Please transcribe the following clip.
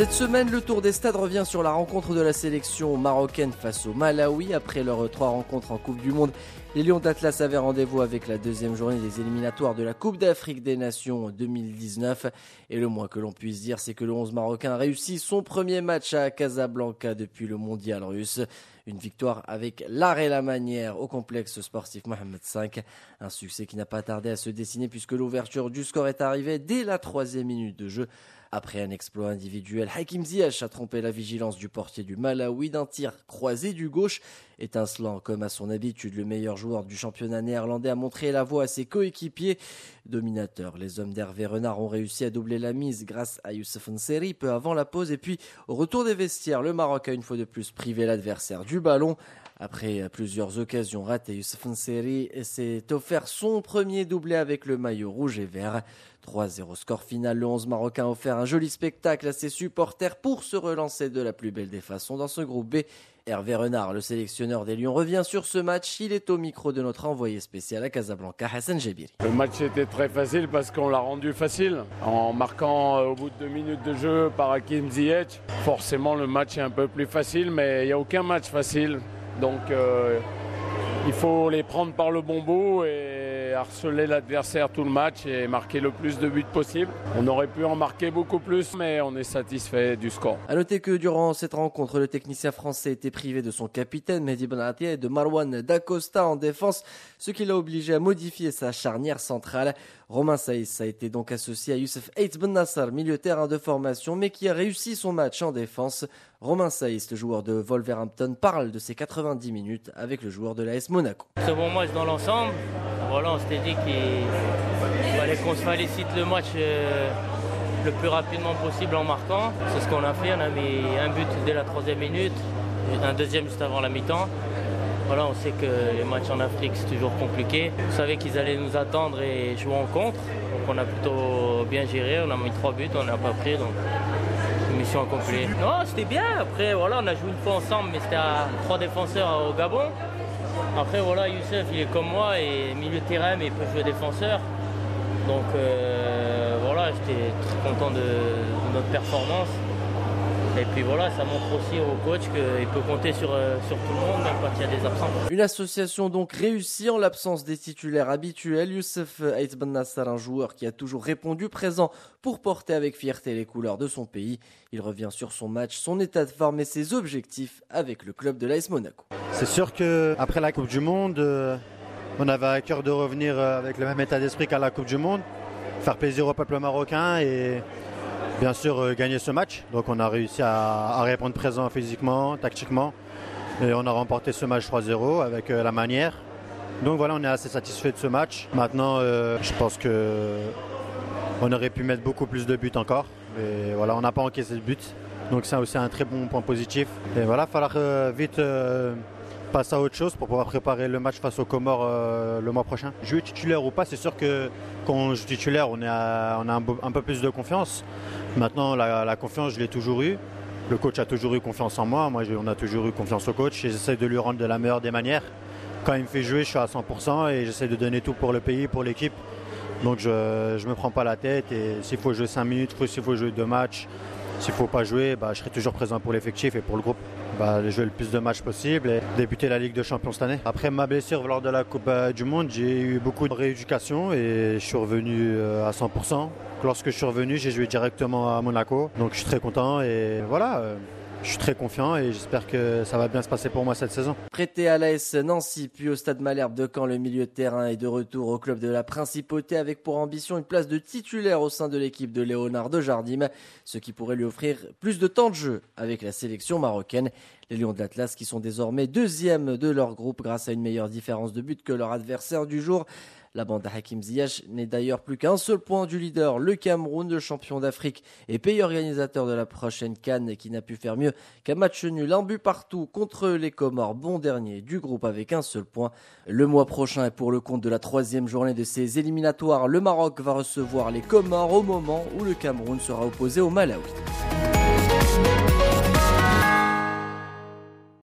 Cette semaine, le Tour des Stades revient sur la rencontre de la sélection marocaine face au Malawi. Après leurs trois rencontres en Coupe du Monde, les Lions d'Atlas avaient rendez-vous avec la deuxième journée des éliminatoires de la Coupe d'Afrique des Nations 2019. Et le moins que l'on puisse dire, c'est que le 11 marocain a réussi son premier match à Casablanca depuis le mondial russe. Une victoire avec l'art et la manière au complexe sportif Mohamed V. Un succès qui n'a pas tardé à se dessiner puisque l'ouverture du score est arrivée dès la troisième minute de jeu. Après un exploit individuel, Hakim Ziyech a trompé la vigilance du portier du Malawi d'un tir croisé du gauche. Étincelant comme à son habitude, le meilleur joueur du championnat néerlandais a montré la voie à ses coéquipiers. Dominateurs, les hommes d'Hervé Renard ont réussi à doubler la mise grâce à Youssef Nseri peu avant la pause. Et puis, au retour des vestiaires, le Maroc a une fois de plus privé l'adversaire du ballon. Après plusieurs occasions ratées, Youssef Nseri s'est offert son premier doublé avec le maillot rouge et vert. 3-0 score final, le 11 marocain offert un joli spectacle à ses supporters pour se relancer de la plus belle des façons dans ce groupe B. Hervé Renard, le sélectionneur des Lions, revient sur ce match. Il est au micro de notre envoyé spécial à Casablanca, Hassan Jebiri. Le match était très facile parce qu'on l'a rendu facile. En marquant euh, au bout de deux minutes de jeu par Hakim Ziyech, forcément le match est un peu plus facile, mais il n'y a aucun match facile. Donc euh, il faut les prendre par le bon bout harceler l'adversaire tout le match et marquer le plus de buts possible. On aurait pu en marquer beaucoup plus, mais on est satisfait du score. A noter que durant cette rencontre, le technicien français était privé de son capitaine Mehdi Benatia et de Marwan Dacosta en défense, ce qui l'a obligé à modifier sa charnière centrale. Romain Saïs a été donc associé à Youssef Eitz Ben Nassar, milieu terrain de formation, mais qui a réussi son match en défense. Romain Saïs, le joueur de Wolverhampton, parle de ses 90 minutes avec le joueur de l'AS Monaco. Très bon match dans l'ensemble. Voilà, on s'était dit qu'il fallait qu'on se félicite le match euh, le plus rapidement possible en marquant. C'est ce qu'on a fait. On a mis un but dès la troisième minute, un deuxième juste avant la mi-temps. Voilà, on sait que les matchs en Afrique, c'est toujours compliqué. On savait qu'ils allaient nous attendre et jouer en contre. Donc on a plutôt bien géré. On a mis trois buts, on n'a pas pris. Donc mission accomplie. Non, c'était bien. Après, voilà, on a joué une fois ensemble, mais c'était à trois défenseurs au Gabon. Après, voilà, Youssef, il est comme moi et milieu de terrain, mais il peut jouer défenseur. Donc euh, voilà, j'étais très content de, de notre performance. Et puis voilà, ça montre aussi au coach qu'il peut compter sur, euh, sur tout le monde, même quand il y a des absents. Une association donc réussie en l'absence des titulaires habituels. Youssef Aït Ben Nassar, un joueur qui a toujours répondu présent pour porter avec fierté les couleurs de son pays. Il revient sur son match, son état de forme et ses objectifs avec le club de l'AS Monaco. C'est sûr que après la Coupe du Monde, euh, on avait à cœur de revenir euh, avec le même état d'esprit qu'à la Coupe du Monde, faire plaisir au peuple marocain et bien sûr euh, gagner ce match. Donc on a réussi à, répondre présent physiquement, tactiquement. Et on a remporté ce match 3-0 avec euh, la manière. Donc voilà, on est assez satisfait de ce match. Maintenant, euh, je pense que on aurait pu mettre beaucoup plus de buts encore. Et voilà, on n'a pas encaissé de but. Donc c'est aussi un très bon point positif. Et voilà, il falloir vite passer à autre chose pour pouvoir préparer le match face aux Comores le mois prochain. Jouer titulaire ou pas, c'est sûr que quand on joue titulaire, on, a un, peu plus de confiance. Maintenant, la, confiance, je l'ai toujours eu. Le coach a toujours eu confiance en moi. Moi, on a toujours eu confiance au coach j'essaie de lui rendre de la meilleure des manières. Quand il me fait jouer, je suis à 100% et j'essaie de donner tout pour le pays, pour l'équipe. Donc je ne me prends pas la tête et s'il faut jouer 5 minutes, s'il faut jouer 2 matchs, s'il ne faut pas jouer, bah, je serai toujours présent pour l'effectif et pour le groupe. Bah, jouer le plus de matchs possible et débuter la Ligue de Champions cette année. Après ma blessure lors de la Coupe du Monde, j'ai eu beaucoup de rééducation et je suis revenu euh, à 100%. Lorsque je suis revenu, j'ai joué directement à Monaco. Donc je suis très content et voilà. Je suis très confiant et j'espère que ça va bien se passer pour moi cette saison. Prêté à l'AS Nancy puis au Stade Malherbe de Caen, le milieu de terrain est de retour au club de la Principauté avec pour ambition une place de titulaire au sein de l'équipe de Léonard de Jardim, ce qui pourrait lui offrir plus de temps de jeu avec la sélection marocaine. Les Lions de l'Atlas qui sont désormais deuxièmes de leur groupe grâce à une meilleure différence de but que leur adversaire du jour. La bande à Hakim Ziyech n'est d'ailleurs plus qu'un seul point du leader, le Cameroun, le champion d'Afrique et pays organisateur de la prochaine Cannes qui n'a pu faire mieux qu'un match nul, un but partout contre les Comores, bon dernier du groupe avec un seul point. Le mois prochain et pour le compte de la troisième journée de ces éliminatoires, le Maroc va recevoir les Comores au moment où le Cameroun sera opposé au Malawi.